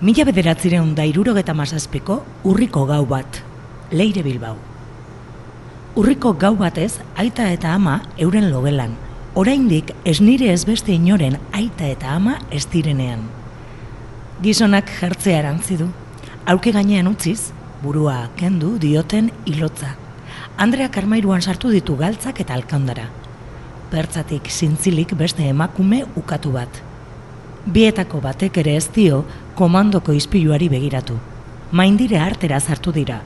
Mila bederatzireun da irurogeta mazazpiko urriko gau bat, leire bilbau. Urriko gau batez, aita eta ama euren logelan. Oraindik ez nire ez beste inoren aita eta ama ez direnean. Gizonak jertzea erantzi du. Auke gainean utziz, burua kendu dioten ilotza. Andrea Karmairuan sartu ditu galtzak eta alkandara. Bertzatik zintzilik beste emakume ukatu bat. Bietako batek ere ez dio komandoko izpiluari begiratu. Maindire artera sartu dira,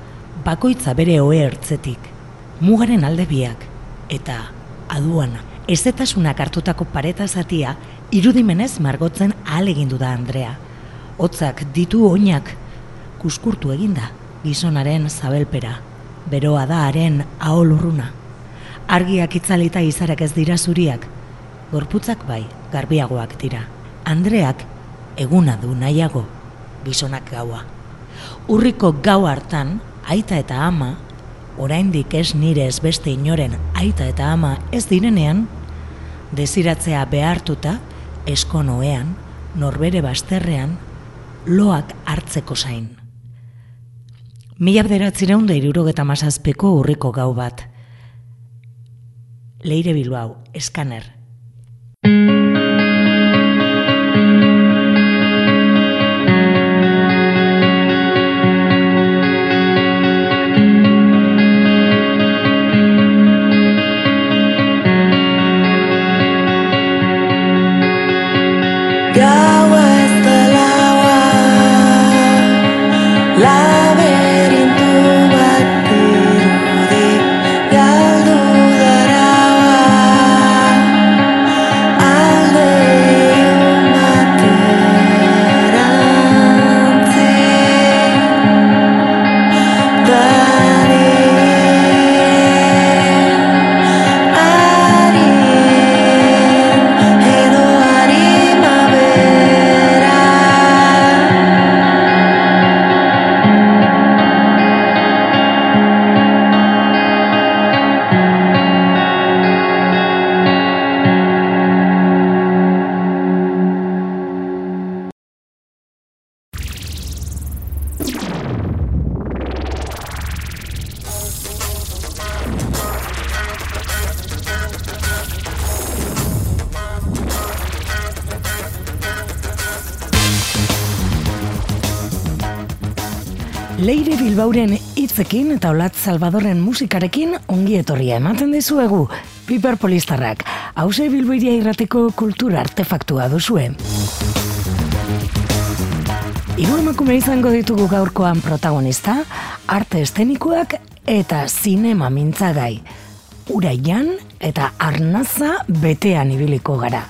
bakoitza bere oe ertzetik. Mugaren alde biak, eta aduana. Ezetasunak hartutako pareta zatia, irudimenez margotzen ahal egindu da Andrea. Hotzak ditu oinak, kuskurtu eginda, gizonaren zabelpera. Beroa da haren aholurruna. Argiak itzalita izarak ez dira zuriak, gorputzak bai, garbiagoak dira. Andreak eguna du nahiago, gizonak gaua. Urriko gau hartan, aita eta ama, oraindik ez nire ez beste inoren aita eta ama ez direnean, desiratzea behartuta, eskonoean, norbere basterrean, loak hartzeko zain. Mila bederatzireun da irurogeta mazazpeko urriko gau bat. Leire Bilbao, eskaner. Eta Olat Salvadorren musikarekin ongi etorria ematen dizuegu Piper Polistarrak. Hauze Bilboiria irrateko kultura artefaktua duzue. Iru emakume izango ditugu gaurkoan protagonista, arte estenikoak eta zinema mintzagai. Uraian eta arnaza betean ibiliko gara.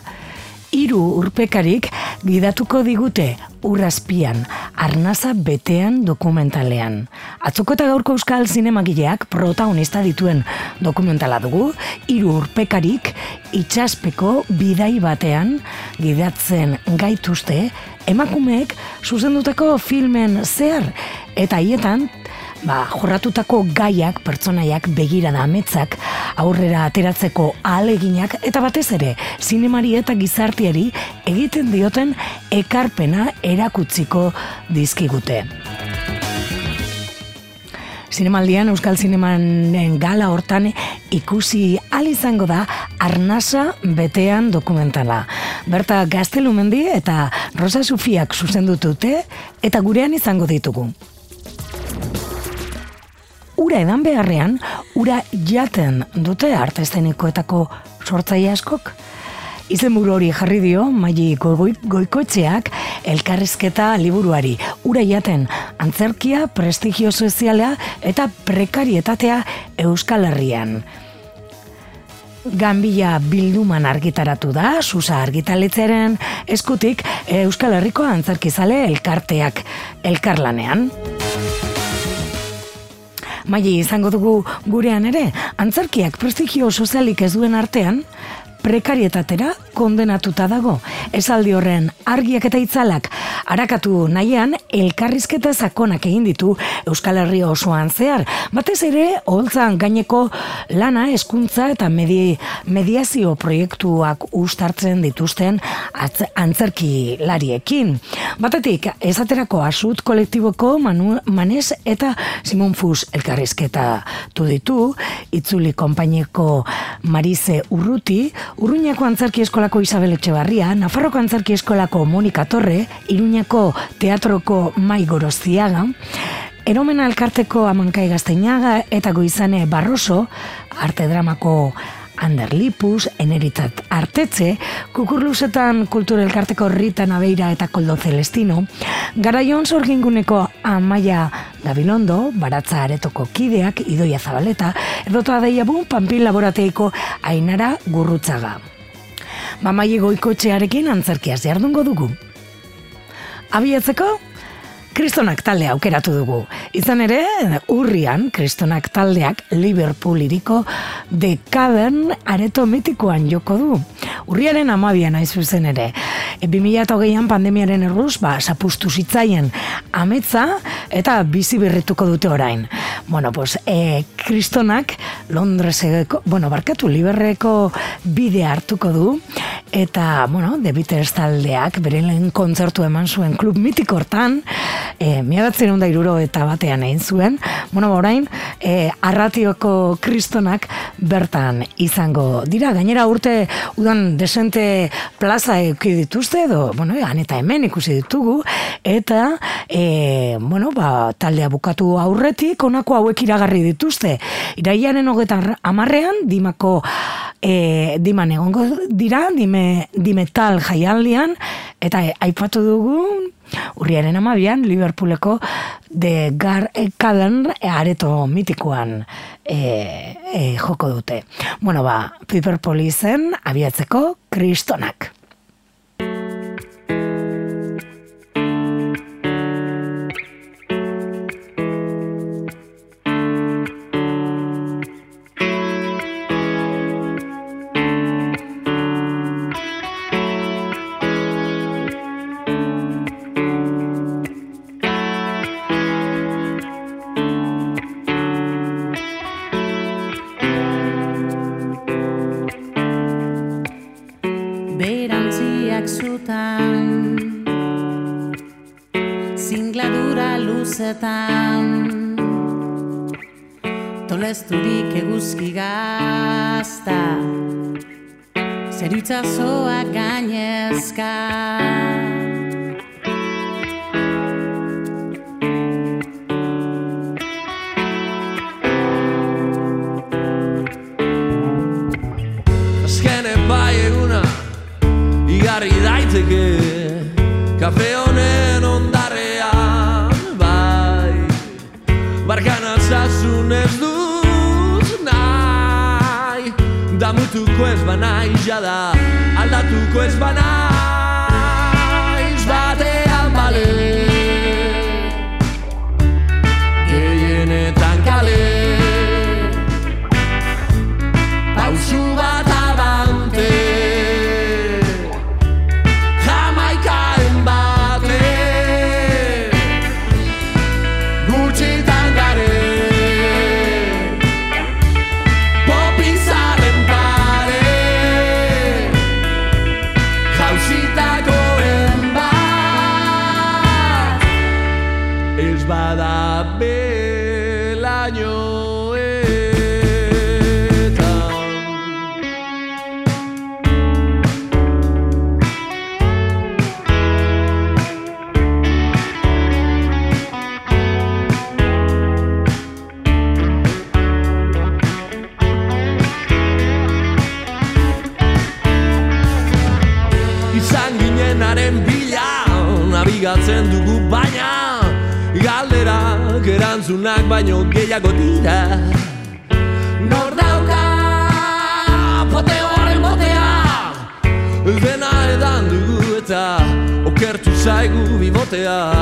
Hiru urpekarik gidatuko digute urrazpian, arnaza betean dokumentalean. Atzoko eta gaurko euskal zinemagileak protagonista dituen dokumentala dugu, hiru urpekarik itxaspeko bidai batean gidatzen gaituzte emakumeek zuzendutako filmen zehar eta hietan ba, jorratutako gaiak, pertsonaiak, begira da ametzak, aurrera ateratzeko ahaleginak eta batez ere, zinemari eta gizartiari egiten dioten ekarpena erakutziko dizkigute. Zinemaldian, Euskal Zinemanen gala hortan ikusi al izango da Arnasa betean dokumentala. Berta Gaztelumendi eta Rosa Sufiak zuzendutute eta gurean izango ditugu ura edan beharrean, ura jaten dute artestenikoetako sortzaile askok. Izen buru hori jarri dio, maili goikoetxeak elkarrizketa liburuari. Ura jaten, antzerkia, prestigio soziala eta prekarietatea Euskal Herrian. Gambia bilduman argitaratu da, susa argitalitzeren eskutik Euskal Herriko antzerkizale elkarteak elkarlanean maili izango dugu gurean ere, antzerkiak prestigio sozialik ez duen artean, prekarietatera kondenatuta dago. Esaldi horren argiak eta itzalak arakatu nahian elkarrizketa sakonak egin ditu Euskal Herri osoan zehar. Batez ere, holtzan gaineko lana eskuntza eta medi, mediazio proiektuak ustartzen dituzten atz, antzerki lariekin. Batetik, esaterako asut kolektiboko Manu, Manes eta Simon Fus elkarrizketa tu ditu, itzuli konpaineko Marise Urruti, Urruñako Antzerki Eskolako Isabel Etxebarria, Nafarroko Antzerki Eskolako Monika Torre, Iruñako Teatroko Mai Gorostiaga, Eromena Elkarteko Amankai Gazteinaga eta Goizane Barroso, Arte Dramako Ander Lipus, Eneritzat Artetze, Kukurlusetan Kultur Elkarteko Rita Nabeira eta Koldo Celestino, Garaion Zorginguneko Amaia Gabilondo, Baratza Aretoko Kideak, Idoia Zabaleta, edota adeiabu Pampin Laborateiko Ainara Gurrutzaga. Mamai egoiko txearekin antzerkiaz jardungo dugu. Abietzeko, Kristonak taldea aukeratu dugu. Izan ere, urrian, Kristonak taldeak Liverpool iriko The Cavern areto mitikoan joko du. Urriaren amabian aizu zen ere. E, 2008an pandemiaren erruz, ba, sapustu zitzaien ametza eta bizi berrituko dute orain. Bueno, pues, e, Kristonak Londreseko, bueno, barkatu, Liberreko bide hartuko du, eta, bueno, The taldeak bere lehen kontzertu eman zuen klub mitikortan, e, miadatzen honda iruro eta batean egin zuen, bueno, orain, e, arratioko kristonak bertan izango dira, gainera urte udan desente plaza eki dituzte, edo, bueno, han eta hemen ikusi ditugu, eta, e, bueno, ba, taldea bukatu aurretik, onako hauek iragarri dituzte, iraiaren hogetan amarrean, dimako e, diman egongo dira, dime, dimetal jaialdian, eta aipatu dugu, urriaren amabian, Liverpooleko de Gar e, areto mitikoan e, e, joko dute. Bueno, ba, Piper Polizen abiatzeko kristonak. Tolesturik eguzki gazta. Zeritzazoa gainezka gehiago dira. Nor dauka pote horren botea. Dena edan dugu eta okertu zaigu bibotea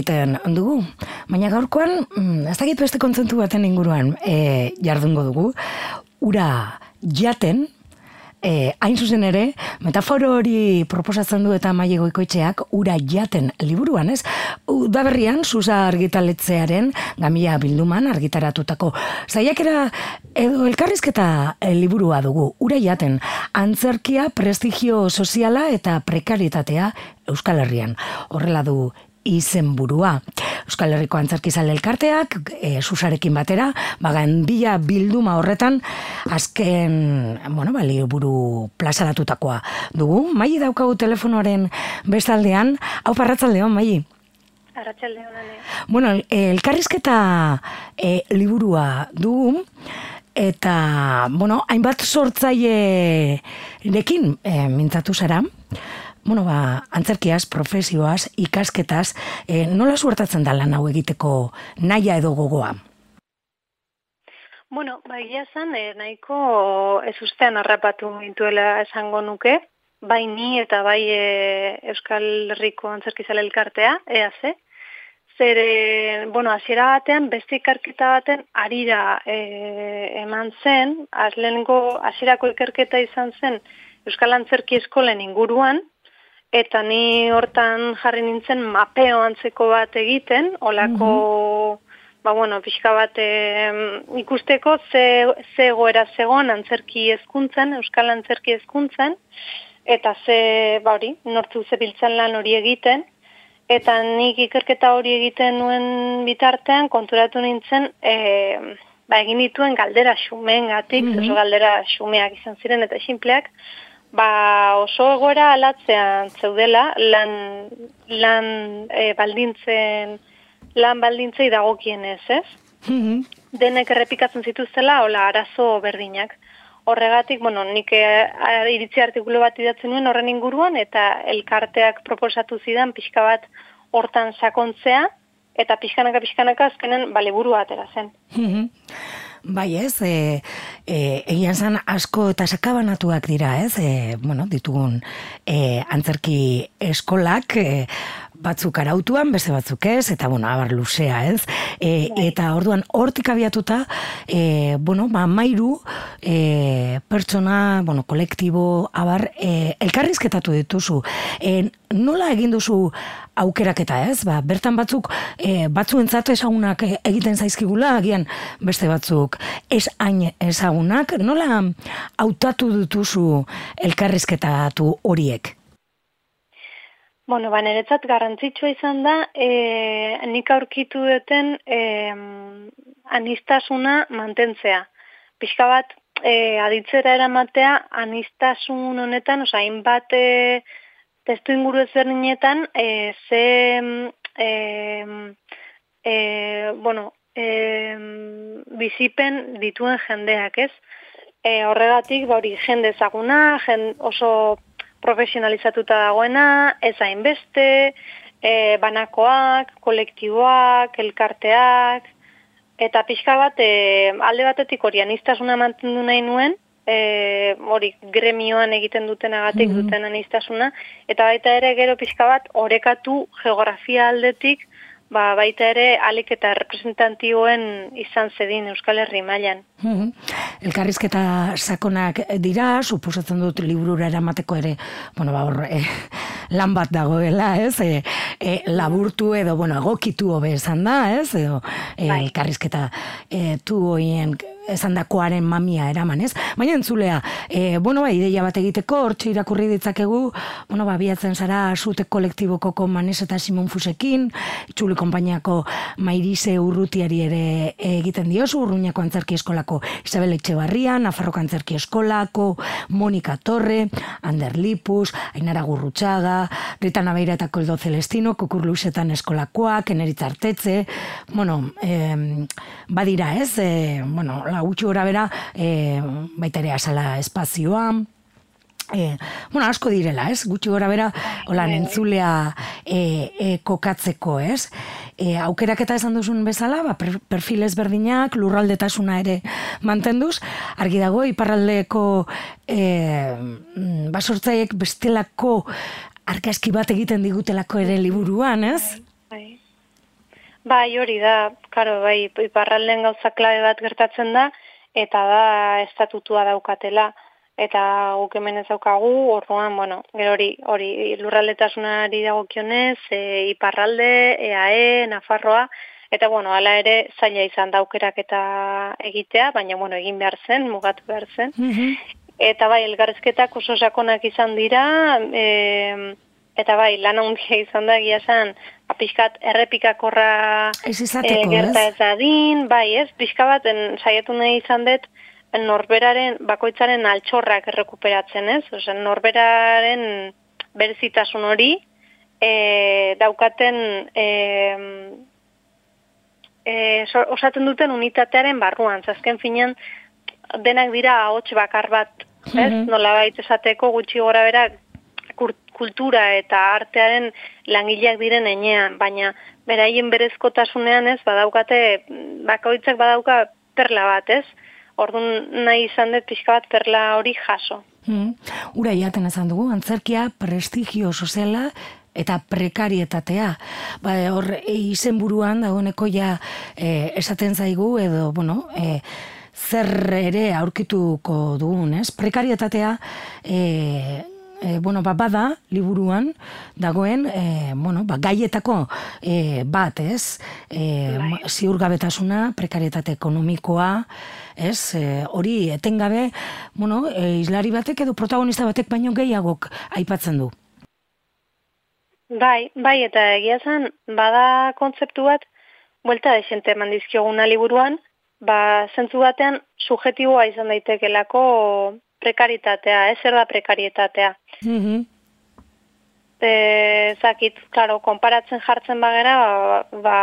egiten dugu, baina gaurkoan, mm, ez dakit beste kontzentu baten inguruan e, jardungo dugu, ura jaten, e, hain zuzen ere, metaforo hori proposatzen du eta maile goikoetxeak ura jaten liburuan, ez? Udaberrian, Susa argitaletzearen gamia bilduman argitaratutako zaiakera edo elkarrizketa e, liburua dugu, ura jaten, antzerkia, prestigio soziala eta prekaritatea Euskal Herrian. Horrela du izenburua. Euskal Herriko Antzerkizale elkarteak, e, susarekin batera, bagan bila bilduma horretan, azken, bueno, ba, liburu plazaratutakoa dugu. Mai daukagu telefonoaren bestaldean, hau parratzaldeon, mai? Bueno, e, elkarrizketa e, liburua dugu, eta, bueno, hainbat sortzailerekin e, mintzatu zara, bueno, ba, antzerkiaz, profesioaz, ikasketaz, e, nola suertatzen da lan hau egiteko naia edo gogoa? Bueno, ba, zen, eh, nahiko ez ustean harrapatu intuela esango nuke, bai ni eta bai eh, Euskal Herriko Antzerkizale elkartea, EAC, zer, eh, bueno, hasiera batean, beste ikerketa baten arira eh, eman zen, azlengo hasierako ikerketa izan zen Euskal Antzerki Eskolen inguruan, eta ni hortan jarri nintzen mapeo antzeko bat egiten, olako, ba bueno, pixka bat ikusteko ze, ze goera zegoen antzerki hezkuntzen, Euskal Antzerki hezkuntzen, eta ze, ba hori, nortzu zebiltzen lan hori egiten, eta nik ikerketa hori egiten nuen bitartean konturatu nintzen, e, ba egin dituen galdera xumeengatik, mm oso galdera xumeak izan ziren eta sinpleak, ba oso egoera alatzean zeudela lan, lan e, baldintzen lan baldintzei dagokienez, ez? Denek errepikatzen zituztela, hola, arazo berdinak. Horregatik, bueno, nik eh, iritzi artikulu bat idatzen nuen horren inguruan, eta elkarteak proposatu zidan pixka bat hortan sakontzea, eta pixkanaka pixkanaka azkenen baliburu atera zen. Bai ez, e, e, egian zan asko eta sakabanatuak dira ez, e, bueno, ditugun e, antzerki eskolak, e, batzuk arautuan, beste batzuk ez, eta bueno, abar luzea, ez? E, eta orduan hortik abiatuta, e, bueno, ba, mairu e, pertsona, bueno, kolektibo, abar, e, elkarrizketatu dituzu. E, nola egin duzu aukeraketa, ez? Ba, bertan batzuk e, batzuentzat ezagunak egiten zaizkigula, agian beste batzuk ez hain ezagunak, nola hautatu dituzu elkarrizketatu horiek? Bueno, ba, niretzat garrantzitsua izan da, e, nik aurkitu duten e, anistasuna mantentzea. Pixka bat, e, aditzera eramatea anistasun honetan, oza, hainbat e, testu inguru ezberdinetan, e, ze, e, e, bueno, e, bizipen dituen jendeak, ez? E, horregatik, ba hori, jende ezaguna, jen, oso profesionalizatuta dagoena, ez hainbeste, e, banakoak, kolektiboak, elkarteak, eta pixka bat, e, alde batetik hori anistasuna mantendu nahi nuen, e, hori gremioan egiten dutenagatik mm duten anistasuna, eta baita ere gero pixka bat, orekatu geografia aldetik, ba, baita ere alik eta representantioen izan zedin Euskal Herri mailan. Mhm. Elkarrizketa sakonak dira, suposatzen dut liburura eramateko ere, bueno, ba, hor, eh, lan bat dagoela, ez? E, e, laburtu edo, bueno, egokitu hobe esan da, ez? Edo, e, bai. elkarrizketa e, tu hoien esan dakoaren mamia eraman, ez? Baina entzulea, e, bueno, ba, ideia bat egiteko, hortxe irakurri ditzakegu, bueno, ba, biatzen zara, sute kolektiboko komanes eta Simon Fusekin, txuli konpainiako mairize urrutiari ere egiten diozu, urruñako antzerki eskolako Isabel Etxebarria, Nafarroko antzerki eskolako, Monika Torre, Ander Lipus, Ainara Gurrutxaga, Rita Nabeira eta Koldo Celestino, Kukurlusetan eskolakoak, Eneritz Artetze, bueno, eh, badira ez, eh, bueno, la gutxi gora bera, e, baita ere asala espazioa, E, bueno, asko direla, ez? Gutxi gora bera, hola, nentzulea e, e, kokatzeko, ez? E, aukerak eta esan duzun bezala, ba, perfil ezberdinak, lurraldetasuna ere mantenduz, argi dago, iparraldeko e, basortzaiek bestelako arkaski bat egiten digutelako ere liburuan, ez? Bai. Hori da, karo, bai, iparralden gauza klabe bat gertatzen da, eta da estatutua daukatela, eta guk hemen ez daukagu, orduan, bueno, gero hori, hori lurraldetasunari dagokionez, e, iparralde, EAE, Nafarroa, eta bueno, hala ere zaila izan daukerak eta egitea, baina bueno, egin behar zen, mugatu behar zen. Mhm. Eta bai, elgarrezketak oso sakonak izan dira, e, eta bai, lan handia izan da, gila zen, pixkat errepikakorra ez izateko, e, gerta ez adin, bai ez, pixka bat saiatu nahi izan dut norberaren, bakoitzaren altxorrak errekuperatzen ez, Osa, norberaren berezitasun hori e, daukaten e, e, osatzen duten unitatearen barruan, zazken finean denak dira ahots bakar bat, ez, mm -hmm. nola baita esateko gutxi gora berak kultura eta artearen langileak diren enean, baina beraien berezkotasunean ez, badaukate, bakoitzak badauka perla bat ez, orduan nahi izan dut pixka bat perla hori jaso. Hmm. Ura iaten esan dugu, antzerkia prestigio soziala eta prekarietatea. Ba, hor, e, izen buruan dagoeneko ja e, esaten zaigu edo, bueno, e, zer ere aurkituko dugun, ez? Prekarietatea e, e, bueno, ba, bada, liburuan, dagoen, e, bueno, ba, gaietako e, bat, ez? E, bai. ziurgabetasuna, prekarietate ekonomikoa, ez? E, hori, etengabe, bueno, e, islari batek edo protagonista batek baino gehiagok aipatzen du. Bai, bai, eta egia zen, bada kontzeptu bat, buelta desente mandizkioguna liburuan, ba, zentzu batean, subjetiboa izan daitekelako prekaritatea, ez zer da prekarietatea. Mm -hmm. e, zakit, klaro, konparatzen jartzen bagera, ba, ba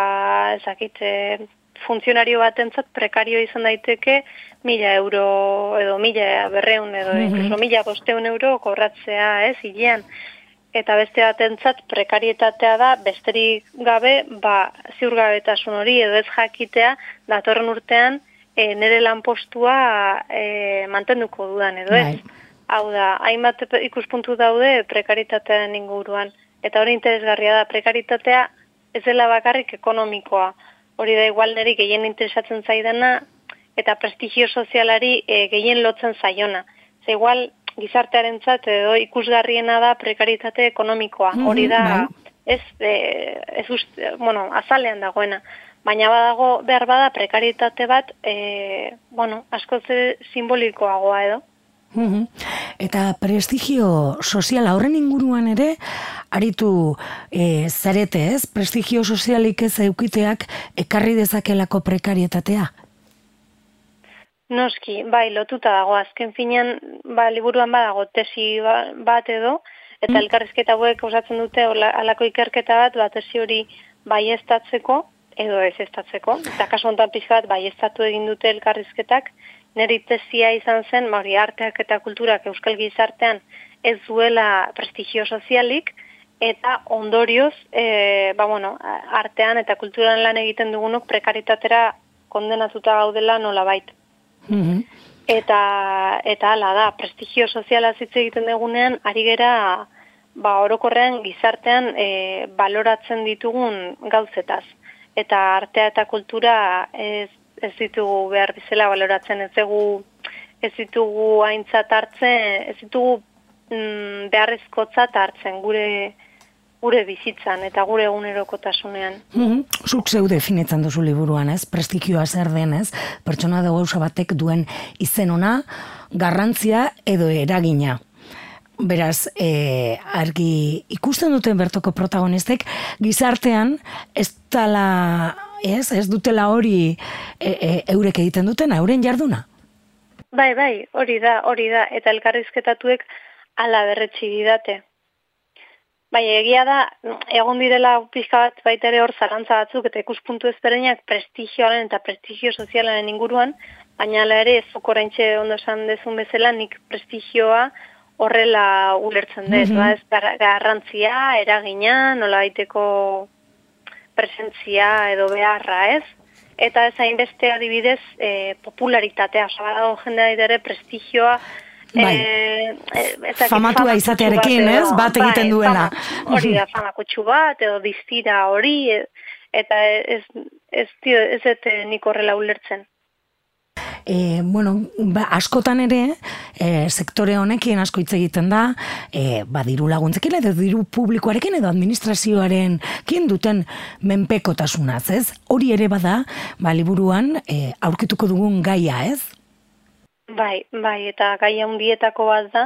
zakit, e, funtzionario batentzat prekario izan daiteke mila euro edo mila berreun edo mm -hmm. mila bosteun euro korratzea, ez, hilean. Eta beste batentzat prekarietatea da, besterik gabe, ba, ziurgabetasun hori edo ez jakitea, datorren urtean, e, nire lanpostua e, mantenduko dudan edo ez. Bai. Hau da, hainbat ikuspuntu daude prekaritatean inguruan. Eta hori interesgarria da, prekaritatea ez dela bakarrik ekonomikoa. Hori da igual niri gehien interesatzen zaidana eta prestigio sozialari e, gehien lotzen zaiona. Ze igual gizartearen edo ikusgarriena da prekaritate ekonomikoa. Mhm, hori da, bai. ez, e, ez uste, bueno, azalean dagoena baina badago behar bada prekaritate bat, e, bueno, asko simbolikoagoa edo. Eta prestigio soziala horren inguruan ere, aritu e, zarete ez, prestigio sozialik ez eukiteak ekarri dezakelako prekarietatea? Noski, bai, lotuta dago, azken finean, ba, liburuan badago tesi ba- bat edo, eta Mm. elkarrizketa hauek osatzen dute halako ikerketa bat, ba, tesi hori baiestatzeko, edo ez estatzeko, eta kasu honetan pixka bat baiestatu egin dute elkarrizketak, niri tesia izan zen, ba, hori arteak eta kulturak euskal gizartean ez duela prestigio sozialik, eta ondorioz, e, ba, bueno, artean eta kulturan lan egiten dugunok prekaritatera kondenatuta gaudela nolabait. Mhm. Eta eta hala da, prestigio soziala hitz egiten dugunean ari gera ba orokorrean gizartean e, baloratzen ditugun gauzetaz. Eta artea eta kultura ez ez ditugu behar bizela baloratzen ez dugu ez ditugu aintzat hartzen, ez ditugu mm, beharrezkotzat hartzen gure gure bizitzan eta gure egunerokotasunean. Mhm. Zuk zeu definitzen duzu liburuan, ez? Prestigioa zer den, ez? Pertsona da gauza batek duen izen ona, garrantzia edo eragina. Beraz, e, argi ikusten duten bertoko protagonistek gizartean ez tala, ez, ez dutela hori e, e, eurek egiten duten, euren jarduna. Bai, bai, hori da, hori da, eta elkarrizketatuek ala berretsi didate. Bai, egia da, egon direla pixka bat baita ere hor zarantza batzuk eta ikuspuntu ezberdinak prestigioaren eta prestigio sozialaren inguruan, baina ere zuk oraintxe ondo esan dezun bezala nik prestigioa horrela ulertzen dut, Mhm. ba, ez gar- garrantzia, eragina, nola baiteko presentzia edo beharra, ez? Eta ez hainbeste adibidez e, popularitatea, osa badago jendea ere prestigioa Bai. eh, eh, ez dakit, Famatua fama izatearekin, ez? Bat egiten bai, duela. fama- Hori da, fama kutsu bat, edo diztira hori, e- eta ez, ez, dio, ez dut eh, nik horrela ulertzen. E, bueno, ba, askotan ere, e, sektore honekin asko hitz egiten da, e, ba, diru laguntzekin edo diru publikoarekin edo administrazioaren kin duten menpekotasunaz, ez? Hori ere bada, ba, liburuan e, aurkituko dugun gaia, ez? Bai, bai, eta gai handietako bat da,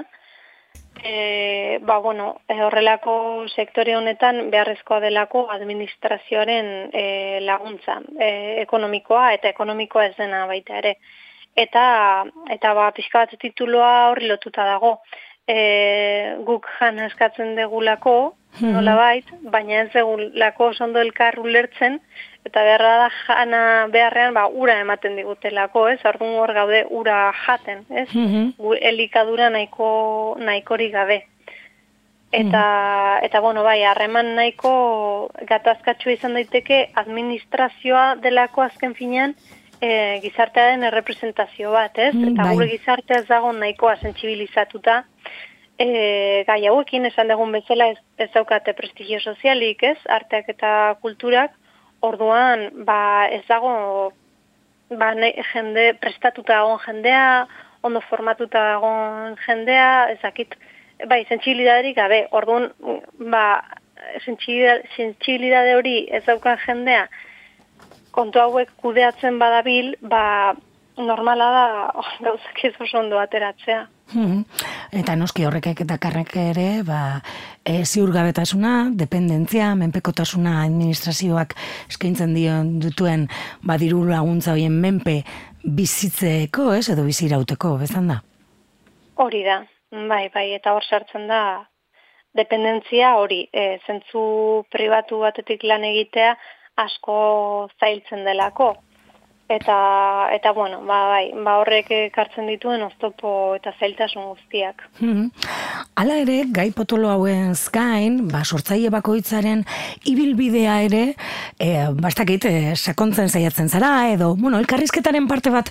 e, ba, bueno, e, horrelako sektore honetan beharrezkoa delako administrazioaren e, laguntza e, ekonomikoa eta ekonomikoa ez dena baita ere. Eta, eta ba, pixka bat tituloa horri lotuta dago. E, guk jan eskatzen degulako, Mhm. nola bait, baina ez degulako oso ondo elkar ulertzen, eta beharra da jana beharrean ba, ura ematen digutelako, ez? Orduan hor gaude ura jaten, ez? Mhm. elikadura nahiko nahikorik gabe. Eta, eta bueno, bai, harreman nahiko gatazkatxua izan daiteke administrazioa delako azken finean e, gizartearen errepresentazio bat, ez? Mm, eta bai. gure gizartea ez dago nahikoa sentsibilizatuta e, gai hauekin esan dugun bezala ez, ez daukate prestigio sozialik, ez? Arteak eta kulturak, orduan, ba, ez dago ba, ne, jende prestatuta dagoen jendea, ondo formatuta dagoen jendea, ezakit, bai, sentsibilidaderik gabe, orduan, ba, sentsibilidade, sentsibilidade hori ez daukan jendea, kontu hauek kudeatzen badabil, ba, normala da oh, gauzak ez oso ondo ateratzea. Mhm. Eta noski horrek dakarrek ere, ba, e, ziurgabetasuna, dependentzia, menpekotasuna administrazioak eskaintzen dion dutuen badiru laguntza hoien menpe bizitzeko, ez, edo bizirauteko, bezan da? Hori da, bai, bai, eta hor sartzen da dependentzia hori, e, zentzu pribatu batetik lan egitea asko zailtzen delako. Eta, eta bueno, ba, bai, ba horrek ekartzen dituen oztopo eta zailtasun guztiak. Mhm. Hala ere, gai potolo hauen gain, ba, sortzaile bakoitzaren ibilbidea ere, e, bastakit, e, sakontzen saiatzen zara, edo, bueno, elkarrizketaren parte bat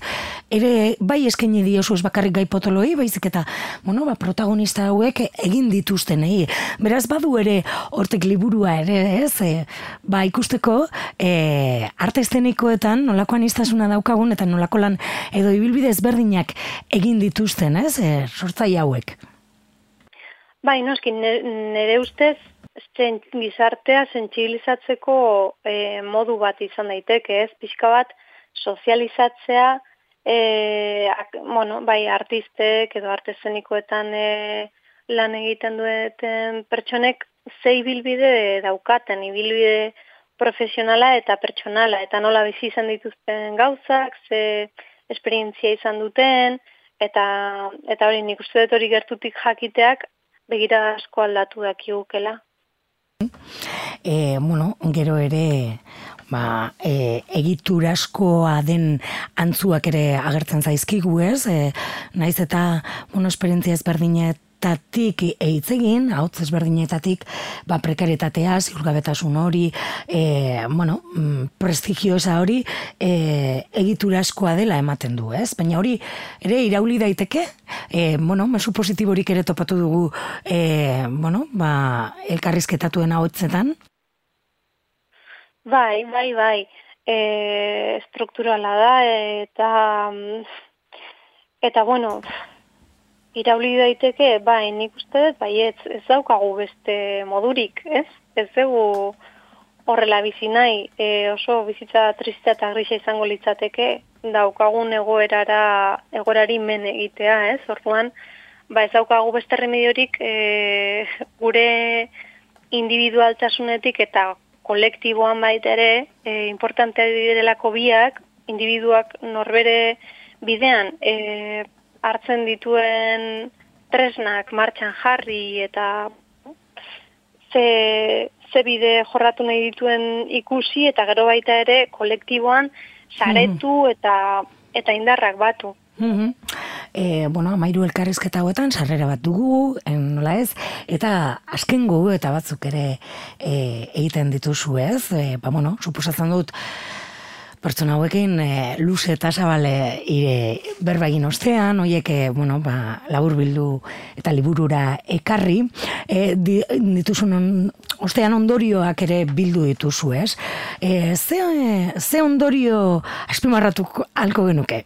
ere bai eskaini diozu ez bakarrik gai potoloi, baizik eta, bueno, ba, protagonista hauek egin dituztenei. Beraz, badu ere hortek liburua ere, ez, e, ba, ikusteko, e, arte estenikoetan nolakoan iztasuna daukagun eta nolako lan edo ibilbide ezberdinak egin dituzten, ez, e, sortzaile hauek. Bai, noski, nire ustez, zen, gizartea sentsibilizatzeko e, modu bat izan daiteke, ez? Pixka bat sozializatzea, e, ak, bueno, bai, artistek edo artezenikoetan e, lan egiten dueten pertsonek ze ibilbide daukaten, ibilbide profesionala eta pertsonala, eta nola bizi izan dituzten gauzak, ze esperientzia izan duten, eta eta hori nik uste dut hori gertutik jakiteak begira asko aldatu dakigukela. E, bueno, gero ere ba, e, egituraskoa den antzuak ere agertzen zaizkigu ez, e, naiz eta bueno, esperientzia ezberdinet tatik eitz egin, hau ezberdinetatik, ba, prekarietatea, ziurgabetasun hori, e, bueno, mm, prestigiosa hori, e, egituraskoa dela ematen du, ez? Baina hori, ere, irauli daiteke, e, bueno, mesu positiborik ere topatu dugu, e, bueno, ba, elkarrizketatuen hau Bai, bai, bai. E, strukturala da, eta... mm, Eta, bueno, irauli daiteke, bai, nik uste dut, bai, ez, ez daukagu beste modurik, ez? Ez dugu horrela bizi nahi, e, oso bizitza tristea eta grisa izango litzateke, daukagun egoerara, egoerari men egitea, ez? Orduan, ba, ez daukagu beste remediorik e, gure individualtasunetik eta kolektiboan baita ere, e, importantea direlako biak, individuak norbere bidean e, hartzen dituen tresnak martxan jarri eta ze, ze bide jorratu nahi dituen ikusi eta gero baita ere kolektiboan saretu eta eta indarrak batu. Mhm. E, bueno, amairu elkarrizketa hauetan sarrera bat dugu, en, nola ez, eta azken gogu eta batzuk ere e, egiten dituzu ez, e, ba, bueno, suposatzen dut, pertsona hauekin e, luze eta zabale ire berba egin ostean, hoiek, e, bueno, ba, labur bildu eta liburura ekarri, e, di, dituzun on, ostean ondorioak ere bildu dituzu, ez? E, ze, ze ondorio azpimarratuko alko genuke?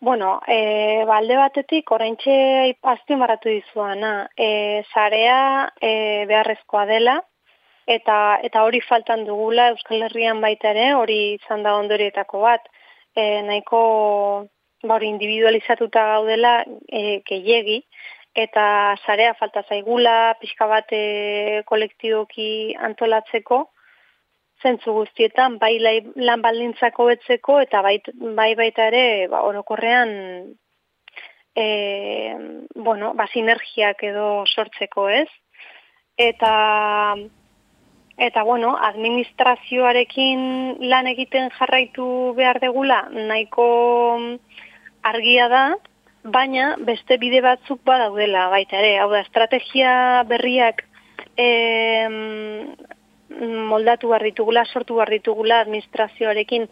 Bueno, e, balde batetik, oraintxe azpimarratu dizuana, e, zarea e, beharrezkoa dela, eta eta hori faltan dugula Euskal Herrian baita ere, hori izan da ondorietako bat, e, nahiko ba, hori individualizatuta gaudela e, gehiegi, eta zarea falta zaigula, pixka bat e, kolektiboki antolatzeko, zentzu guztietan, bai lan baldintzako betzeko, eta bai, bai baita ere, ba, orokorrean, e, bueno, ba, sinergiak edo sortzeko, ez? Eta, eta bueno, administrazioarekin lan egiten jarraitu behar degula, nahiko argia da, baina beste bide batzuk badaudela baita ere. Hau da, estrategia berriak em, moldatu behar ditugula, sortu behar ditugula administrazioarekin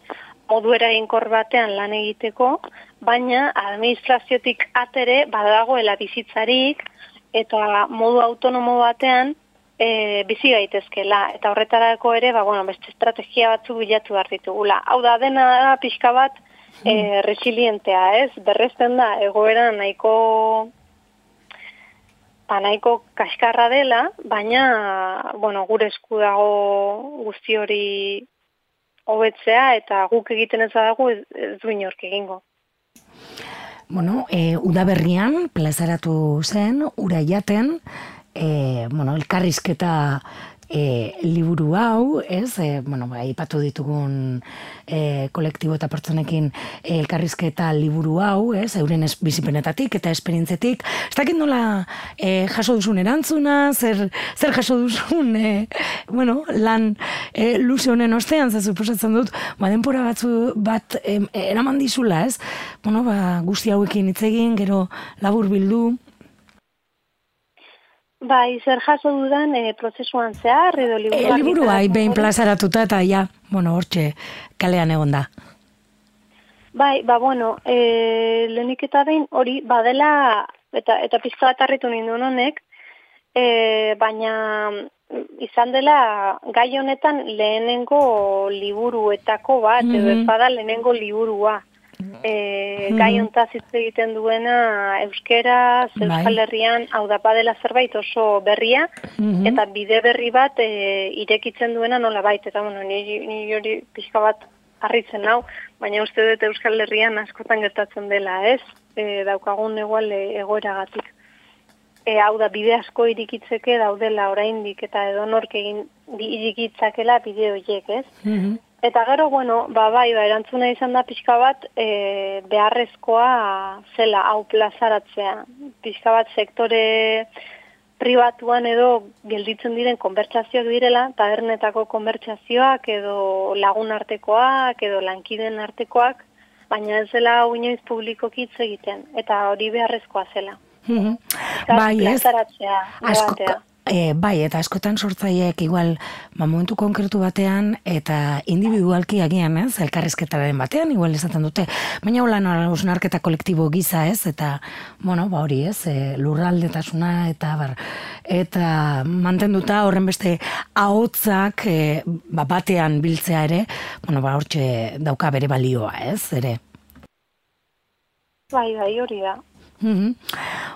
modu eraginkor batean lan egiteko, baina administraziotik atere badagoela bizitzarik eta modu autonomo batean e, bizi gaitezkela. Eta horretarako ere, ba, bueno, beste estrategia batzu bilatu behar ditugula. Hau da, dena da pixka bat e, resilientea, ez? Berrezten da, egoera nahiko ba, nahiko kaskarra dela, baina, bueno, gure esku dago guzti hori hobetzea eta guk egiten ez badago ez, ez du inork egingo. Bueno, e, udaberrian plazaratu zen, ura jaten, e, bueno, elkarrizketa e, liburu hau, ez, e, bueno, ba, ipatu ditugun e, kolektibo eta pertsonekin e, elkarrizketa liburu hau, ez, euren ez, bizipenetatik eta esperientzetik, ez dakit nola e, jaso duzun erantzuna, zer, zer jaso duzun, e, bueno, lan e, luze honen ostean, ze suposatzen dut, ba, denpora batzu bat em, eraman dizula, ez, bueno, ba, guzti hauekin hitz egin, gero labur bildu, Bai, zer jaso dudan e, prozesuan zehar, edo E, liburu liburu bai, argitaratzen behin plazaratuta eta ja, bueno, hortxe kalean egon da. Bai, ba, bueno, e, lehenik eta behin hori badela, eta, eta pizka bat harritu ninduen honek, e, baina mm, izan dela gai honetan lehenengo liburuetako bat, edo Mhm. ez bada lehenengo liburua. E, gai hontaz hitz egiten duena euskeraz, Bai. Euskal Herrian, hau da badela zerbait oso berria, Mhm. eta bide berri bat e, irekitzen duena nola bait, eta bueno, ni, ni hori pixka bat harritzen hau, baina uste dut Euskal Herrian askotan gertatzen dela, ez? E, daukagun egual egoeragatik. E, hau da, bide asko irikitzeke daudela oraindik eta edonork egin irikitzakela bide horiek, ez? Mhm. Eta gero, bueno, ba, bai, ba, erantzuna izan da pixka bat, e, beharrezkoa zela hau plazaratzea. Pixka bat sektore pribatuan edo gelditzen diren konbertsazioak direla, tabernetako konbertsazioak edo lagun artekoak edo lankiden artekoak, baina ez zela hau inoiz publikoki hitz egiten, eta hori beharrezkoa zela. Mhm. Eta Bai, ez? Asko. E, bai, eta askotan sortzaileek igual ba, momentu konkretu batean eta individualki agian, ez, elkarrizketaren batean, igual esaten dute, baina hola hausnarketa kolektibo giza, ez, eta, bueno, ba hori, ez, e, lurraldetasuna eta bar, eta mantenduta horren beste ahotzak e, ba, batean biltzea ere, bueno, ba hortxe dauka bere balioa, ez, ere. Bai, bai, hori da. Mhm.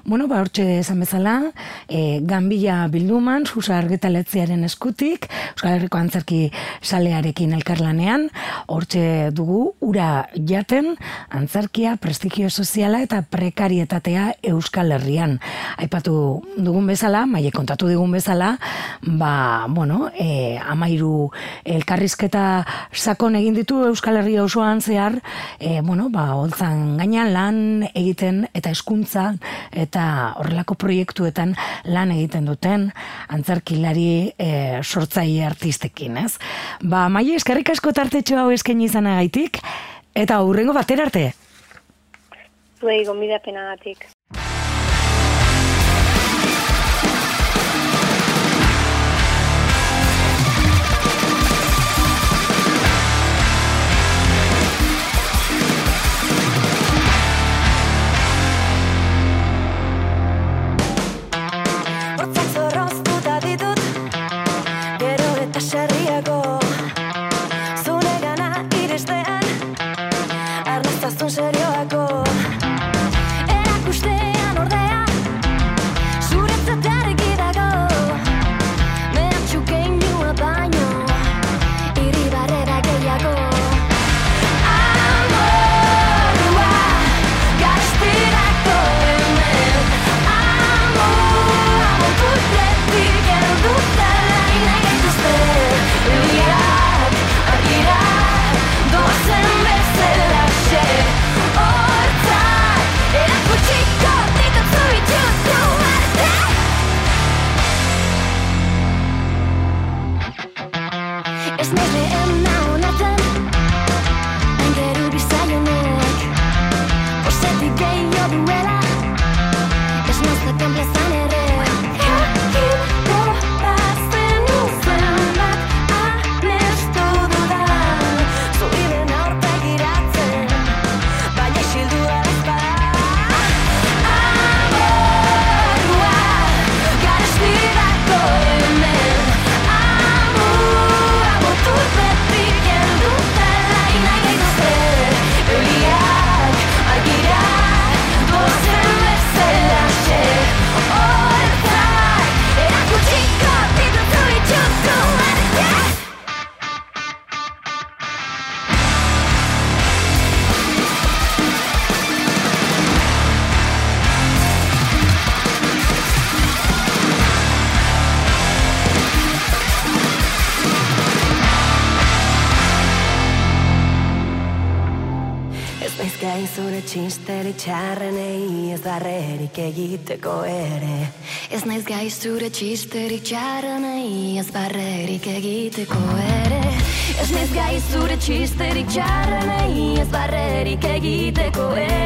Bueno, ba, hortxe esan bezala, e, Gambila bilduman, Susa argitaletziaren eskutik, Euskal Herriko Antzerki salearekin elkarlanean, hortxe dugu ura jaten, antzerkia, prestigio soziala eta prekarietatea Euskal Herrian. Aipatu dugun bezala, maile kontatu digun bezala, ba, bueno, e, amairu elkarrizketa sakon egin ditu Euskal Herria osoan zehar, e, bueno, ba, holtzan gainean lan egiten eta eskuntzan eta horrelako proiektuetan lan egiten duten antzerkilari e, sortzaile artistekin, ez? Ba, maile eskerrik asko tartetxo hau eskaini izanagaitik eta hurrengo batera arte. Zuei gonbidapenagatik. Txisterik ez barrerik egiteko ere. Ez naiz gai zure txisterik ez barrerik egiteko ere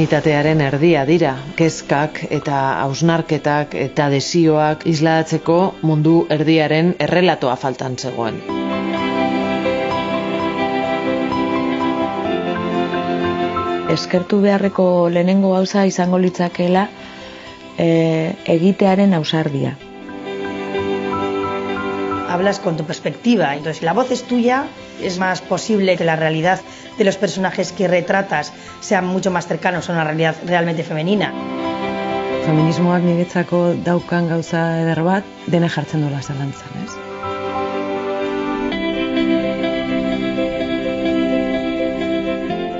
humanitatearen erdia dira. Kezkak eta hausnarketak eta desioak isladatzeko mundu erdiaren errelatoa faltan zegoen. eskertu beharreko lehenengo gauza izango litzakeela e, egitearen ausardia. Hablas con tu perspectiva, entonces la voz es tuya, es más posible que la realidad de los personajes que retratas sean mucho más cercanos a una realidad realmente femenina. Feminismoak niretzako daukan gauza eder bat, dene jartzen dola zalantzan, ez?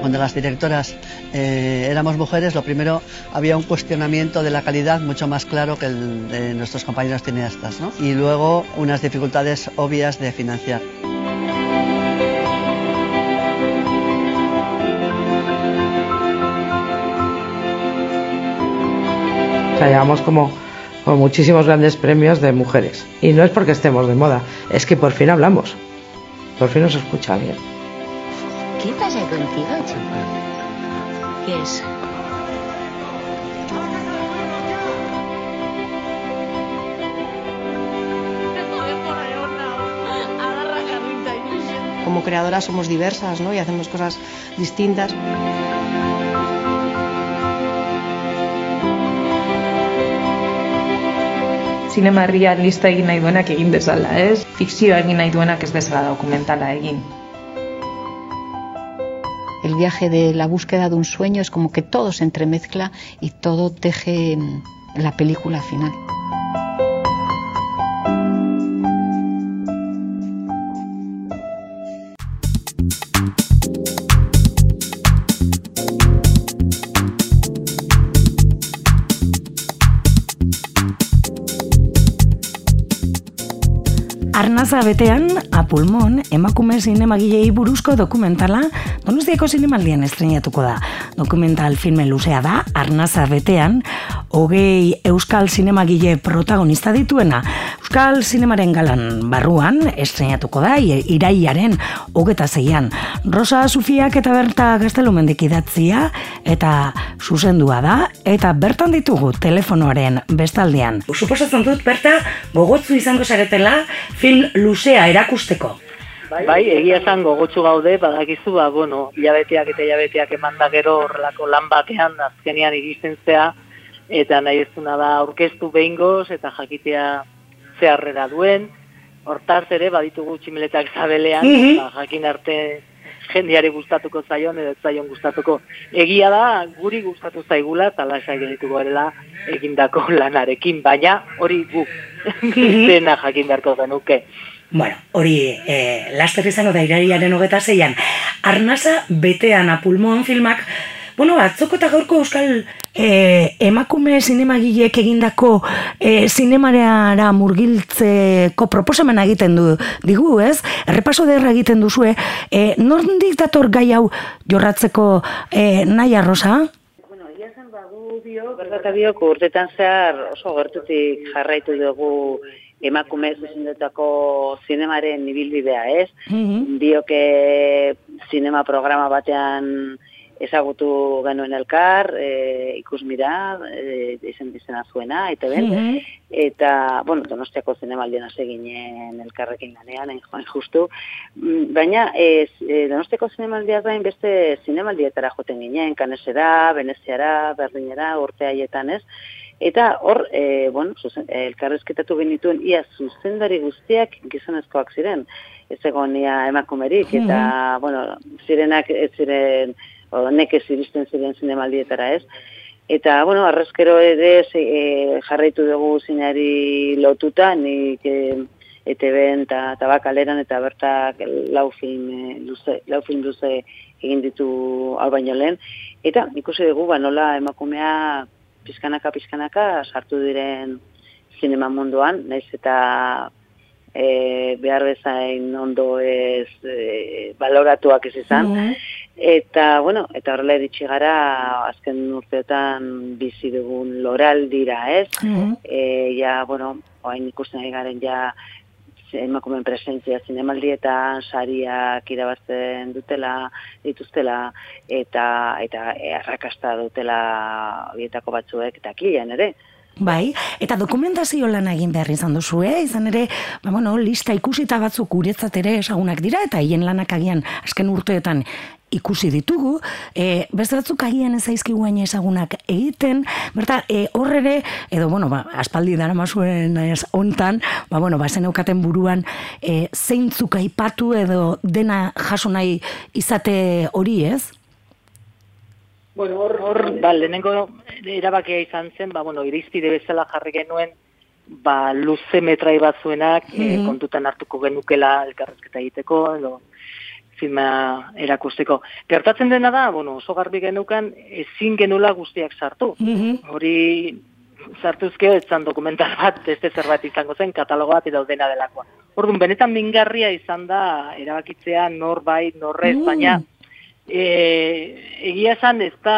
cuando las directoras eh, éramos mujeres, lo primero había un cuestionamiento de la calidad mucho más claro que el de nuestros compañeros cineastas, ¿no? Y luego unas dificultades obvias de financiar. Sea, llevamos como, como muchísimos grandes premios de mujeres. Y no es porque estemos de moda, es que por fin hablamos. Por fin nos escucha bien. ¿Qué pasa contigo, chupa? ¿Qué es? Como creadoras somos diversas, ¿no? Y hacemos cosas distintas. Zinema lista egin nahi duenak egin dezala, ez? Fikzioa egin nahi duenak ez dezala dokumentala egin. El viaje de la búsqueda de un sueño es como que todo se entremezcla y todo teje la película final. Arnaza betean, apulmon, emakume zinemagilei buruzko dokumentala Donostiako zinemaldian estrenatuko da. Dokumental filme luzea da, Arnaza betean, hogei Euskal Zinemagile protagonista dituena. Euskal Zinemaren galan barruan estrenatuko da, iraiaren hogeta zeian. Rosa Sufiak eta Berta Gaztelumendik idatzia eta zuzendua da, eta bertan ditugu telefonoaren bestaldean. Suposatzen dut, Berta, gogotzu izango zaretela film luzea erakusteko. Bai, bai egia esan gogotsu gaude, badakizu, ba, bueno, hilabeteak eta hilabeteak eman da gero horrelako lan batean, azkenean iristen zea, eta nahi ez da aurkeztu behingoz, eta jakitea zeharrera duen, hortaz ere, baditugu tximeletak zabelean, mm jakin arte jendiari gustatuko zaion, edo zaion gustatuko. Egia da, guri gustatu zaigula, eta lasai erela egindako lanarekin, baina hori gu, zena jakin beharko genuke. Bueno, hori e, laster izango da irariaren hogeta zeian. Arnasa betean apulmoan filmak, bueno, atzoko eta gaurko euskal e, emakume zinemagileek egindako e, zinemareara murgiltzeko proposamen egiten du digu, ez? Errepaso derra egiten duzue, e, nordik dator gai hau jorratzeko e, nahi arrosa? Bueno, ia zen bagu dio, berdatabio, urtetan zehar oso gertutik jarraitu dugu emakume zuzendetako zinemaren ibilbidea, ez? Mm -hmm. Dioke zinema programa batean ezagutu genuen elkar, e, ikus mira, e, izen bizena zuena, eta ben, mhm. eta, bueno, donostiako zinemaldian eginen elkarrekin lanean, hain joan justu, mm, baina e, e, donostiako zinemaldia gain beste zinemaldietara joten ginen, kanesera, veneziara, berdinera, urte haietan ez, Eta hor, e, bueno, zuzen, e, elkarrezketatu genituen ia zuzendari guztiak gizonezkoak ziren. Ez egon ia emakumerik, eta, mm bueno, zirenak ez ziren, nekez iristen ziren zinemaldietara ez. Eta, bueno, arrezkero ere e, jarraitu dugu zinari lotuta, nik e, ETB-en eta tabakaleran eta bertak lau film, e, luze, lau film luze egin ditu albaino lehen. Eta ikusi dugu, ba, nola emakumea pizkanaka pizkanaka sartu diren zinema munduan, naiz eta e, behar bezain ondo ez e, baloratuak ez izan. Mm-hmm. Eta, bueno, eta horrela eritxi gara azken urteotan bizi dugun loral dira, ez? Mm -hmm. e, ja, bueno, oain ikusten garen ja emakumeen presentzia zinemaldietan, sariak irabazten dutela, dituztela, eta eta errakasta dutela bietako batzuek, eta kilean ere. Bai, eta dokumentazio lan egin behar izan duzu, eh? izan ere, ba, bueno, lista ikusita batzuk guretzat ere esagunak dira, eta hien lanak agian azken urteetan ikusi ditugu, e, beste batzuk agian ez zaizkigu hain ezagunak egiten, berta, e, horrere, edo, bueno, ba, aspaldi dara mazuen ez ontan, ba, bueno, ba, zen eukaten buruan, e, zeintzuk aipatu edo dena jaso nahi izate hori, ez? Bueno, hor, hor, ba, lehenengo erabakia izan zen, ba, bueno, irizpide bezala jarri genuen, ba, luze metrai batzuenak eh, Mhm. kontutan hartuko genukela elkarrezketa egiteko, edo filma erakusteko. Gertatzen dena da, bueno, oso garbi genukan, ezin genula guztiak sartu. Hori sartuzkeo ez zan dokumental bat, beste zerbait izango zen, katalogo bat edo dena delakoa. Orduan, benetan mingarria izan da, erabakitzea nor bai, norrez, Mm. baina e, egia esan ez da,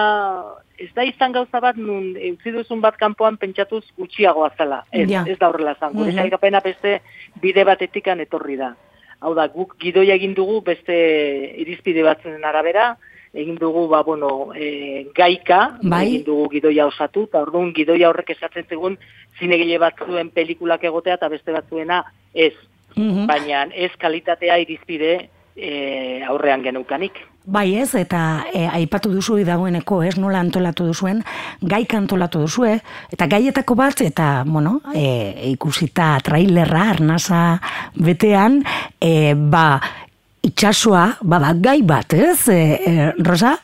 ez da izan gauza bat nun utzi duzun bat kanpoan pentsatuz gutxiagoa zela. Ez, Ja. ez da horrela zan. Gure Mhm. sailkapena beste bide batetikan etorri da. Hau da, guk gidoia egin dugu beste irizpide batzen arabera, egin dugu, ba, bueno, e, gaika, Bai. egin dugu gidoia osatu, eta orduan gidoia horrek esatzen zegun zinegile batzuen pelikulak egotea eta beste batzuena ez. Mhm. Baina ez kalitatea irizpide e, aurrean genukanik. Bai ez, eta e, aipatu duzu dagoeneko, ez nola antolatu duzuen, gaik antolatu duzue, eta gaietako bat, eta, bueno, e, ikusita trailerra, arnasa betean, e, ba, itxasua, bada gai bat, ez, e, e, Rosa?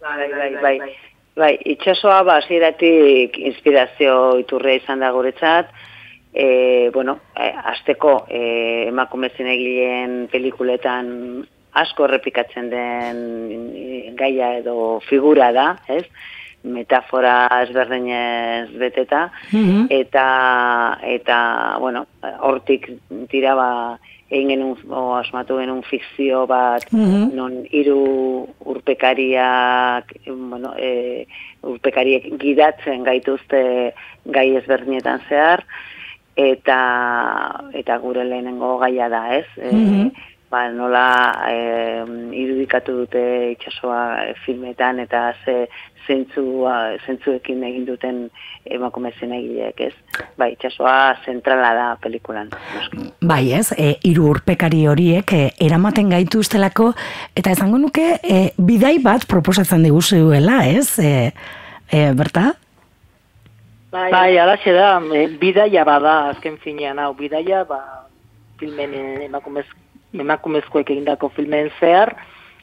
Bai, bai, bai. Bai, itxasoa ba, hasieratik inspirazio iturrea izan da guretzat, e, bueno, e, azteko e, emakume zinegileen pelikuletan asko errepikatzen den gaia edo figura da, ez? metafora ezberdinez beteta, eta, eta bueno, hortik tira ba, egin genuen, o, asmatu genuen fikzio bat, Mhm. non hiru urpekariak, bueno, e, urpekariek gidatzen gaituzte gai ezberdinetan zehar, eta eta gure lehenengo gaia da, ez? E, Mhm. ba, nola e, irudikatu dute itsasoa eh, filmetan eta ze zentzua, zentzuekin egin duten emakume zinegileek, ez? Ba, itsasoa zentrala da pelikulan. noski. Bai ez, e, hiru urpekari horiek e, eramaten gaituztelako, eta esango nuke, e, bidai bat proposatzen diguzuela, ez, e, e, berta? Bai, bai alaxe da, e, bidaia bada azken finean, hau, bidaia, ba, filmen e, emakumez, emakumezkoek egindako filmen zehar,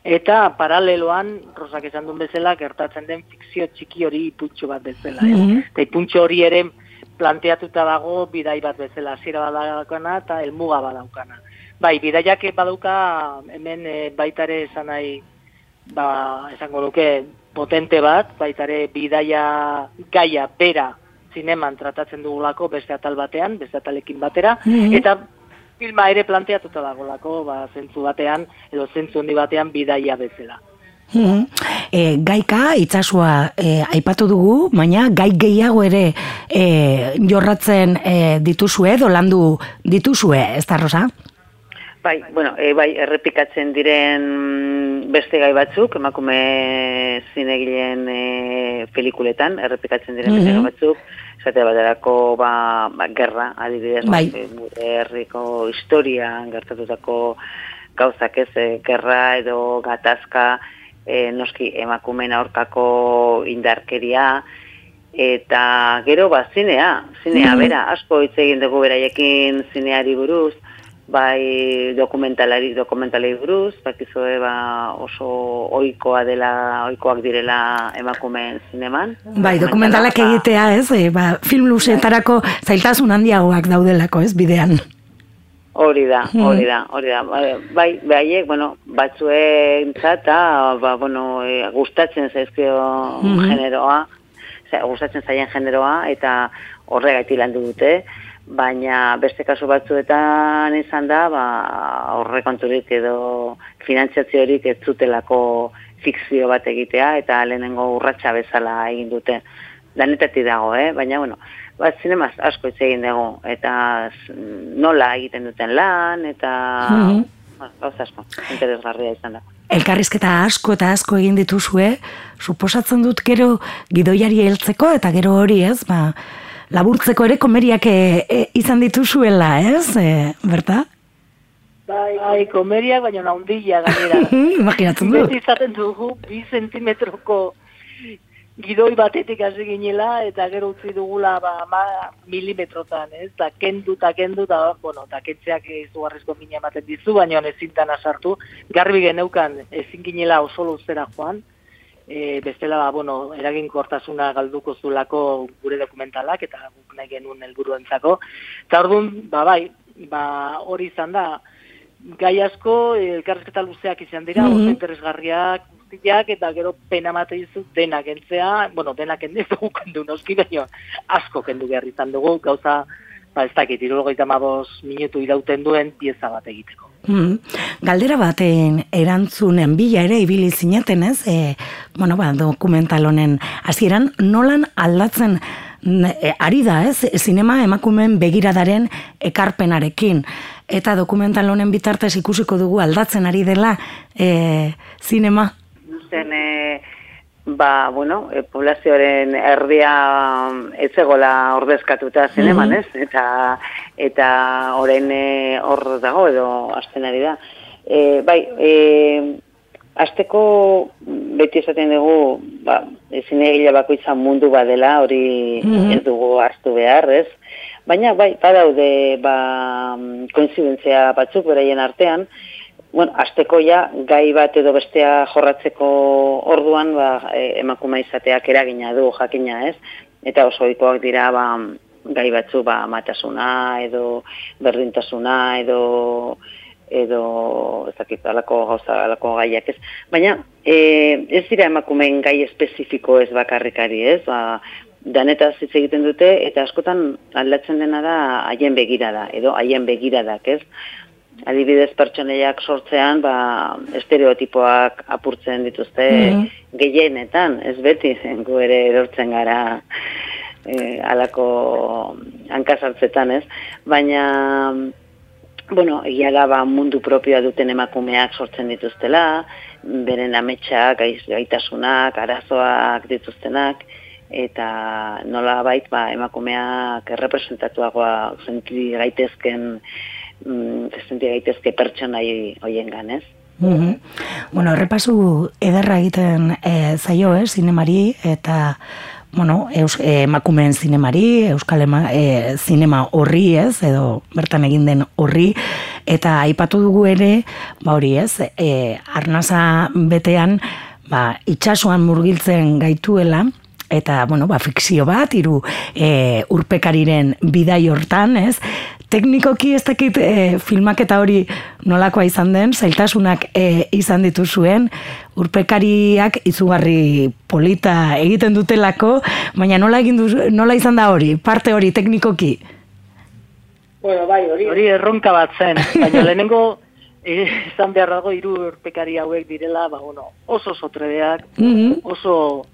eta paraleloan, Rosak esan duen bezala, gertatzen den fikzio txiki hori ipuntxo bat bezala. ez? Mhm. Eta ipuntxo hori ere planteatuta dago bidai bat bezala, hasiera badaukana eta helmuga badaukana. Bai, bidaiak badauka hemen e, baita ere esan nahi, ba, esango nuke, potente bat, baita ere bidaia gaia bera zineman tratatzen dugulako beste atal batean, beste atalekin batera, Mhm. eta filma ere planteatuta dagolako, ba, zentzu batean, edo zentzu handi batean bidaia bezala. Mhm. E, gaika, itzasua e, aipatu dugu, baina gai gehiago ere e, jorratzen e, dituzue, edo landu dituzue, ez da, Rosa? Bai, bueno, e, bai, errepikatzen diren beste gai batzuk, emakume zinegileen e, pelikuletan, errepikatzen diren beste Mhm. gai batzuk, esate baterako ba, ba, gerra, adibidez, Bai. e, gure herriko historian gertatutako gauzak ez, e, gerra edo gatazka, e, noski emakumen aurkako indarkeria, eta gero ba, zinea, zinea, Mhm. bera, asko hitz egin dugu beraiekin zineari buruz, bai dokumentalari dokumentalei buruz, bakizue ba oso ohikoa dela, ohikoak direla emakumeen zineman. Bai, dokumentalak egitea, ez? E, ba, film luzeetarako zailtasun handiagoak daudelako, ez, bidean. Hori da, Mhm. hori da, hori da. Bai, Bai, behaiek, bueno, batzuentzat, eta, ba, bueno, e, gustatzen zaizkio Mhm. generoa, Osea, gustatzen zaien generoa, eta horregatik landu dute, baina beste kasu batzuetan izan da, ba, horrekonturik edo finantziaziorik ez zutelako fikzio bat egitea, eta lehenengo urratsa bezala egin dute. Danetatik dago, eh? baina, bueno, ba, zinemaz asko hitz egin dugu, eta nola egiten duten lan, eta bueno, gauza asko, interesgarria izan da. Elkarrizketa asko eta asko egin dituzue, suposatzen dut gero gidoiari heltzeko eta gero hori ez, ba, laburtzeko ere komeriak e, e, izan dituzuela, ez, e, berta? Bai, bai, komeriak, baina naundilla gainera. Imaginatzen. Beti izaten dugu, bi zentimetroko gidoi batetik hasi ginela, eta gero utzi dugula ba, ma, milimetrotan, ez? Da, kendu eta kendu, da, bueno, da, kentzeak izugarrizko mina ematen dizu, baina ezin dana sartu. Garbi geneukan, ezin ginela oso luzera joan, e, bestela, ba, bueno, eraginkortasuna galduko zulako gure dokumentalak, eta guk nahi genuen helburuentzako. Eta orduan, ba, bai, ba, hori izan da, gai asko, eh, elkarrizketa luzeak izan dira, Mhm. oso interesgarriak, guztiak, eta gero pena mate dizu denak kentzea, bueno, denak kendu ez dugu kendu noski, baina asko kendu behar izan dugu, gauza, ba ez dakit, irurogeita mabos minutu irauten duen pieza bat egiteko. Mm. Galdera baten erantzunen bila ere ibili zineten, ez? E, bueno, ba, dokumental honen hasieran nolan aldatzen e, ari da, ez? Zinema emakumeen begiradaren ekarpenarekin. Eta dokumental honen bitartez ikusiko dugu aldatzen ari dela e, zinema. Zen, e, ba, bueno, e, poblazioaren erdia mm, ez egola ordezkatuta zineman, Mhm. ez? Eta, eta orain e, hor dago edo hasten ari da. E, bai, e, Azteko beti esaten dugu, ba, ezin bakoitza mundu badela, hori Mhm. ez dugu hartu behar, ez? Baina, bai, badaude, ba, koinzidentzia batzuk beraien artean, bueno, azteko ja, gai bat edo bestea jorratzeko orduan, ba, e, emakume izateak eragina du, jakina, ez? Eta oso ohikoak dira, ba, gai batzu, ba, matasuna, edo berdintasuna, edo edo ez dakit alako gauza alako gaiak ez. Baina e, ez dira emakumeen gai espezifiko ez bakarrikari ez, ba, danetaz hitz egiten dute eta askotan aldatzen dena da haien begirada edo haien begiradak ez. Adibidez pertsoneiak sortzean ba, estereotipoak apurtzen dituzte Mhm. gehienetan, ez beti gu ere erortzen gara e, alako hankasartzetan ez, baina bueno, egia da ba, mundu propioa duten emakumeak sortzen dituztela, beren ametsak, gaitasunak, arazoak dituztenak, eta nola bait ba, emakumeak errepresentatuagoa senti gaitezken mm, senti gaitezke pertsonai hoiengan, ez? Mhm. Bueno, errepasu ederra egiten e, zaio, eh, zinemari, eta bueno, eus, eh, emakumeen zinemari, euskal ema, e, zinema horri, ez, edo bertan egin den horri, eta aipatu dugu ere, ba hori ez, e, arnasa betean, ba, itxasuan murgiltzen gaituela, eta, bueno, ba, fikzio bat, hiru e, urpekariren bidai hortan, ez, teknikoki ez dakit e, filmaketa hori nolakoa izan den, zailtasunak e, izan dituzuen, urpekariak izugarri polita egiten dutelako, baina nola egin duz, nola izan da hori, parte hori teknikoki? Bueno, bai, hori, hori erronka bat zen, baina lehenengo eh, izan behar dago hiru urpekari hauek direla, ba, bueno, oso oso trebeak, Mhm. oso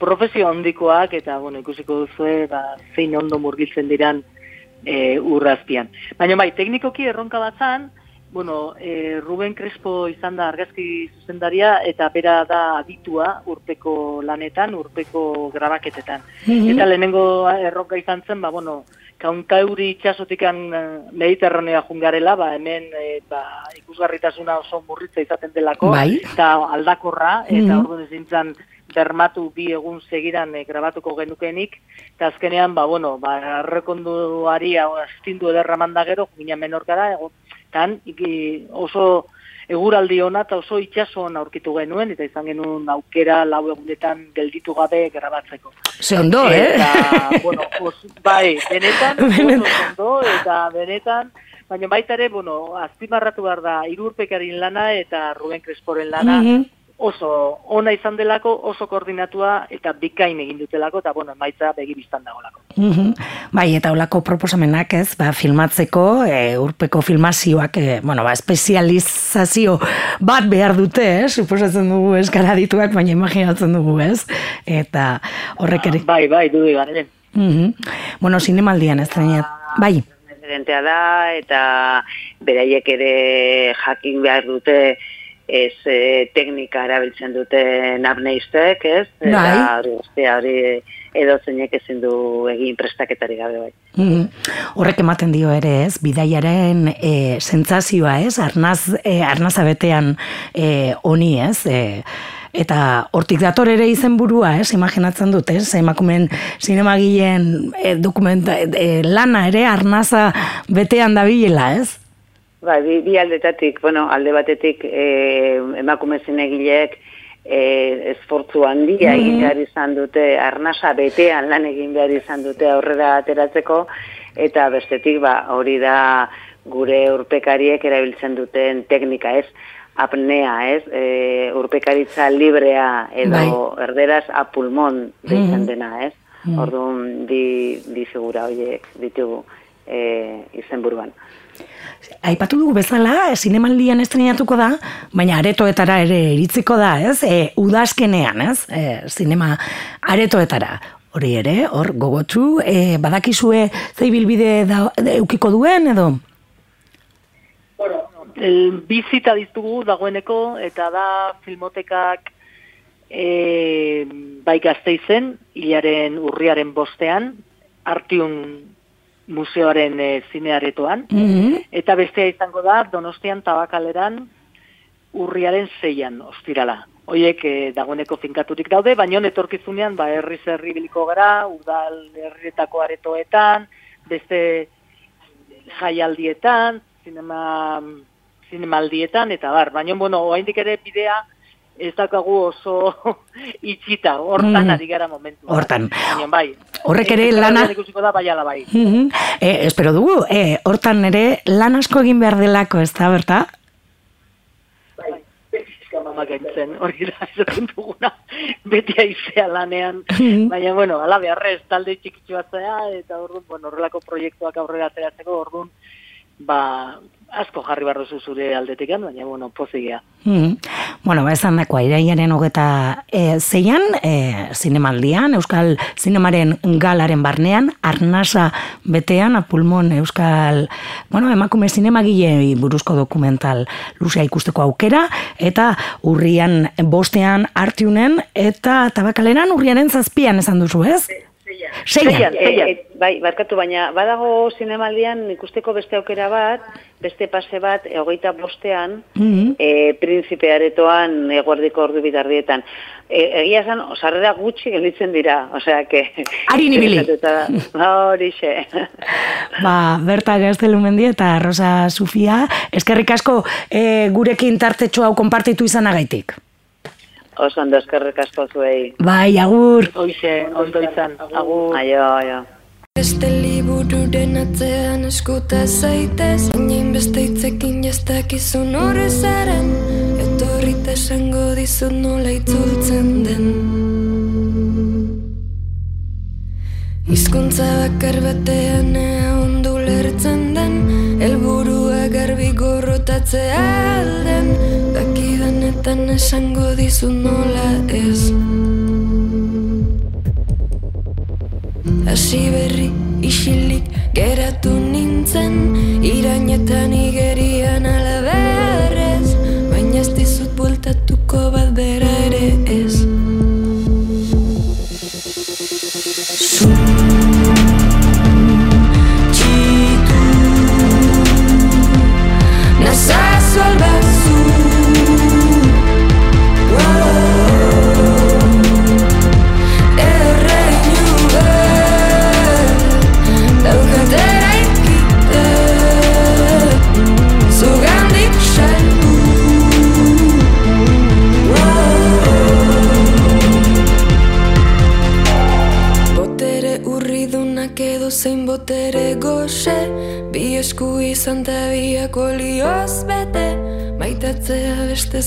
profesio handikoak, eta, bueno, ikusiko duzue, ba, zein ondo murgiltzen diran e, urrazpian. Baina bai, teknikoki erronka bat zen, bueno, e, Ruben Crespo izan da argazki zuzendaria, eta bera da aditua urpeko lanetan, urpeko grabaketetan. Mhm. Eta lehenengo erronka izan zen, ba, bueno, kauntauri itxasotikan eh, mediterranea jungarela, ba, hemen e, ba, ikusgarritasuna oso murritza izaten delako, Bai. eta aldakorra, eta Mhm. orduan ezin zen bermatu bi egun segidan e, grabatuko genukenik, eta azkenean, ba, bueno, ba, errekonduari hau, astindu ederra manda gero, ginen menorkara, egon, tan, iki, oso eguraldi ona eta oso itxaso ona aurkitu genuen, eta izan genuen aukera lau egunetan gelditu gabe grabatzeko. Ze ondo, eh? Eta, bueno, os, bai, benetan, Benetan. ondo, eta benetan, baina baita ere, bueno, azpimarratu behar da, irurpekarin lana eta Ruben Cresporen lana, Mhm. Oso ona izan delako, oso koordinatua eta bikain egin dutelako, eta bueno, emaitza begi biztan dagolako. Mhm. Bai, eta olako proposamenak ez, ba, filmatzeko, e, urpeko filmazioak, e, bueno, ba, espezializazio bat behar dute, eh? suposatzen dugu eskaradituak, baina imaginatzen dugu, ez? Eta horrek ere... Bai, bai, du garen. Mhm. Bueno, zinemaldian estrenat. Bai. referentea da eta beraiek ere jakin behar dute ez e, teknika erabiltzen dute nabneistek, ez? Eta Bai. hori guztia hori edo zeinek ezin du egin prestaketari gabe bai. Mhm. Horrek ematen dio ere, ez? Bidaiaren e, sentsazioa, ez? Arnaz, e, arnaza betean e, honi, ez? E, eta hortik dator ere izenburua, ez? Imaginatzen dut, ez? Emakumen zinemagileen e, dokumenta, e, lana ere arnaza betean dabilela, ez? Bai, bi, bi aldetatik, bueno, alde batetik e, emakume zinegileek e, esfortzu handia egin behar izan dute, arnasa betean lan egin behar izan dute aurrera ateratzeko, eta bestetik ba, hori da gure urpekariek erabiltzen duten teknika ez, apnea ez, e, urpekaritza librea edo erderaz apulmon deitzen Mhm. dena ez. Mhm. Orduan bi, bi figura horiek ditugu e, izenburuan. Aipatu dugu bezala, zinemaldian estrenatuko da, baina aretoetara ere iritziko da, ez? E, udazkenean, ez? E, zinema aretoetara. Hori ere, hor, gogotsu, e, badakizue zeibilbide da, eukiko duen, edo? El, bizita ditugu dagoeneko eta da filmotekak e, bai gazteizen, hilaren urriaren bostean, artiun museoaren e, zinearetoan, eta bestea izango da Donostian tabakaleran urriaren zeian, ostirala. Hoiek e, dagoeneko finkaturik daude, baina etorkizunean ba, herri zerri biliko gara, udal herrietako aretoetan, beste jaialdietan, zinema, zinemaldietan, eta bar. Baina, bueno, oraindik ere bidea ez daukagu oso itxita, hortan Mhm. ari gara momentu. Hortan. Baina, bai. Horrek ere Euskaraldian lana- ikusiko da, bai ala bai. Mhm. E, espero dugu, e, hortan ere lan asko egin behar delako, ez da, berta? Mama gaintzen, hori da, ezokin duguna, beti aizea lanean, Mhm. baina, bueno, ala beharrez, talde txikitxoa zea, eta orduan, bueno, horrelako proiektuak aurrera ateratzeko, orduan, ba, asko jarri behar duzu zure aldetik, baina, bueno, pozigea. Mhm. Bueno, ba, esan dakoa, iraiaren hogeta e, zeian, e, zinemaldian, Euskal Zinemaren galaren barnean, arnasa betean, apulmon Euskal, bueno, emakume zinemagile buruzko dokumental luzea ikusteko aukera, eta urrian bostean artiunen, eta tabakaleran urriaren zazpian esan duzu, ez? Seian. E, e, bai, barkatu, baina badago zinemaldian ikusteko beste aukera bat, beste pase bat, e, hogeita bostean, Mhm. e, prinsipe aretoan eguerdiko ordu bitardietan. E, egia esan, osarrera gutxi gelditzen dira, osea, que... Harin ibili. Horixe. Ba, Berta Gaztelumendi eta Rosa Sufia, eskerrik asko e, gurekin tartetxo hau konpartitu izanagaitik. Oso ondo eskerrik asko zuei. Bai, agur. Hoize, ondo izan, agur. Aio, aio. Beste libururen atzean eskuta zaitez Baina beste hitzekin jastakizun horre zaren Etorrita esango dizut nola itzultzen den Hizkuntza bakar batean ea ondu lertzen den Elburua garbi gorrotatzea alden Dakidanetan esango dizut nola ez. Hasi berri isilik geratu nintzen Irainetan igerian alaberrez Baina ez dizut bueltatuko bat bera ere ez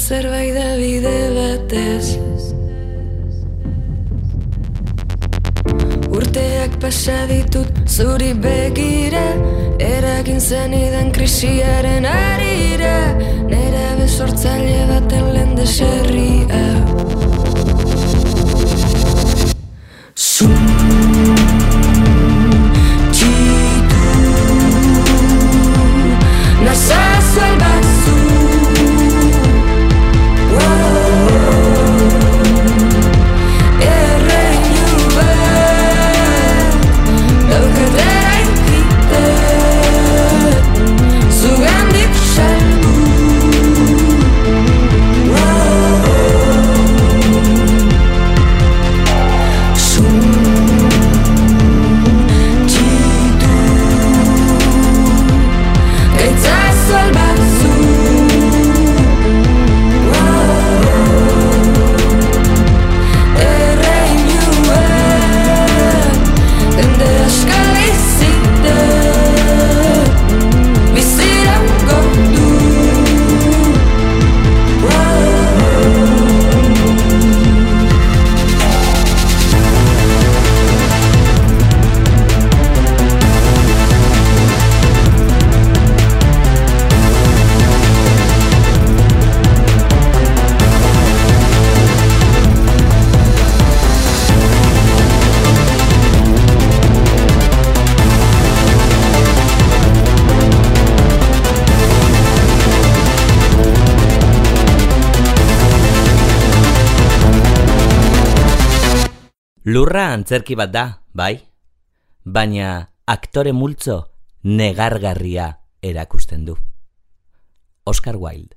zerbait da bide batez Urteak pasa ditut zuri begira Eragin zenidan krisiaren arira Nera besortzaile baten lehen deserria antzerki bat da, bai? Baina aktore multzo negargarria erakusten du. Oscar Wilde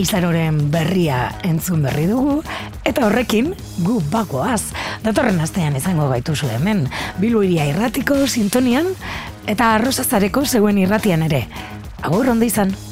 Izaroren berria entzun berri dugu, eta horrekin gu bagoaz. Datorren astean izango gaituzu hemen, bilu iria irratiko sintonian, eta arrozazareko zeuen irratian ere. Agur ondo izan!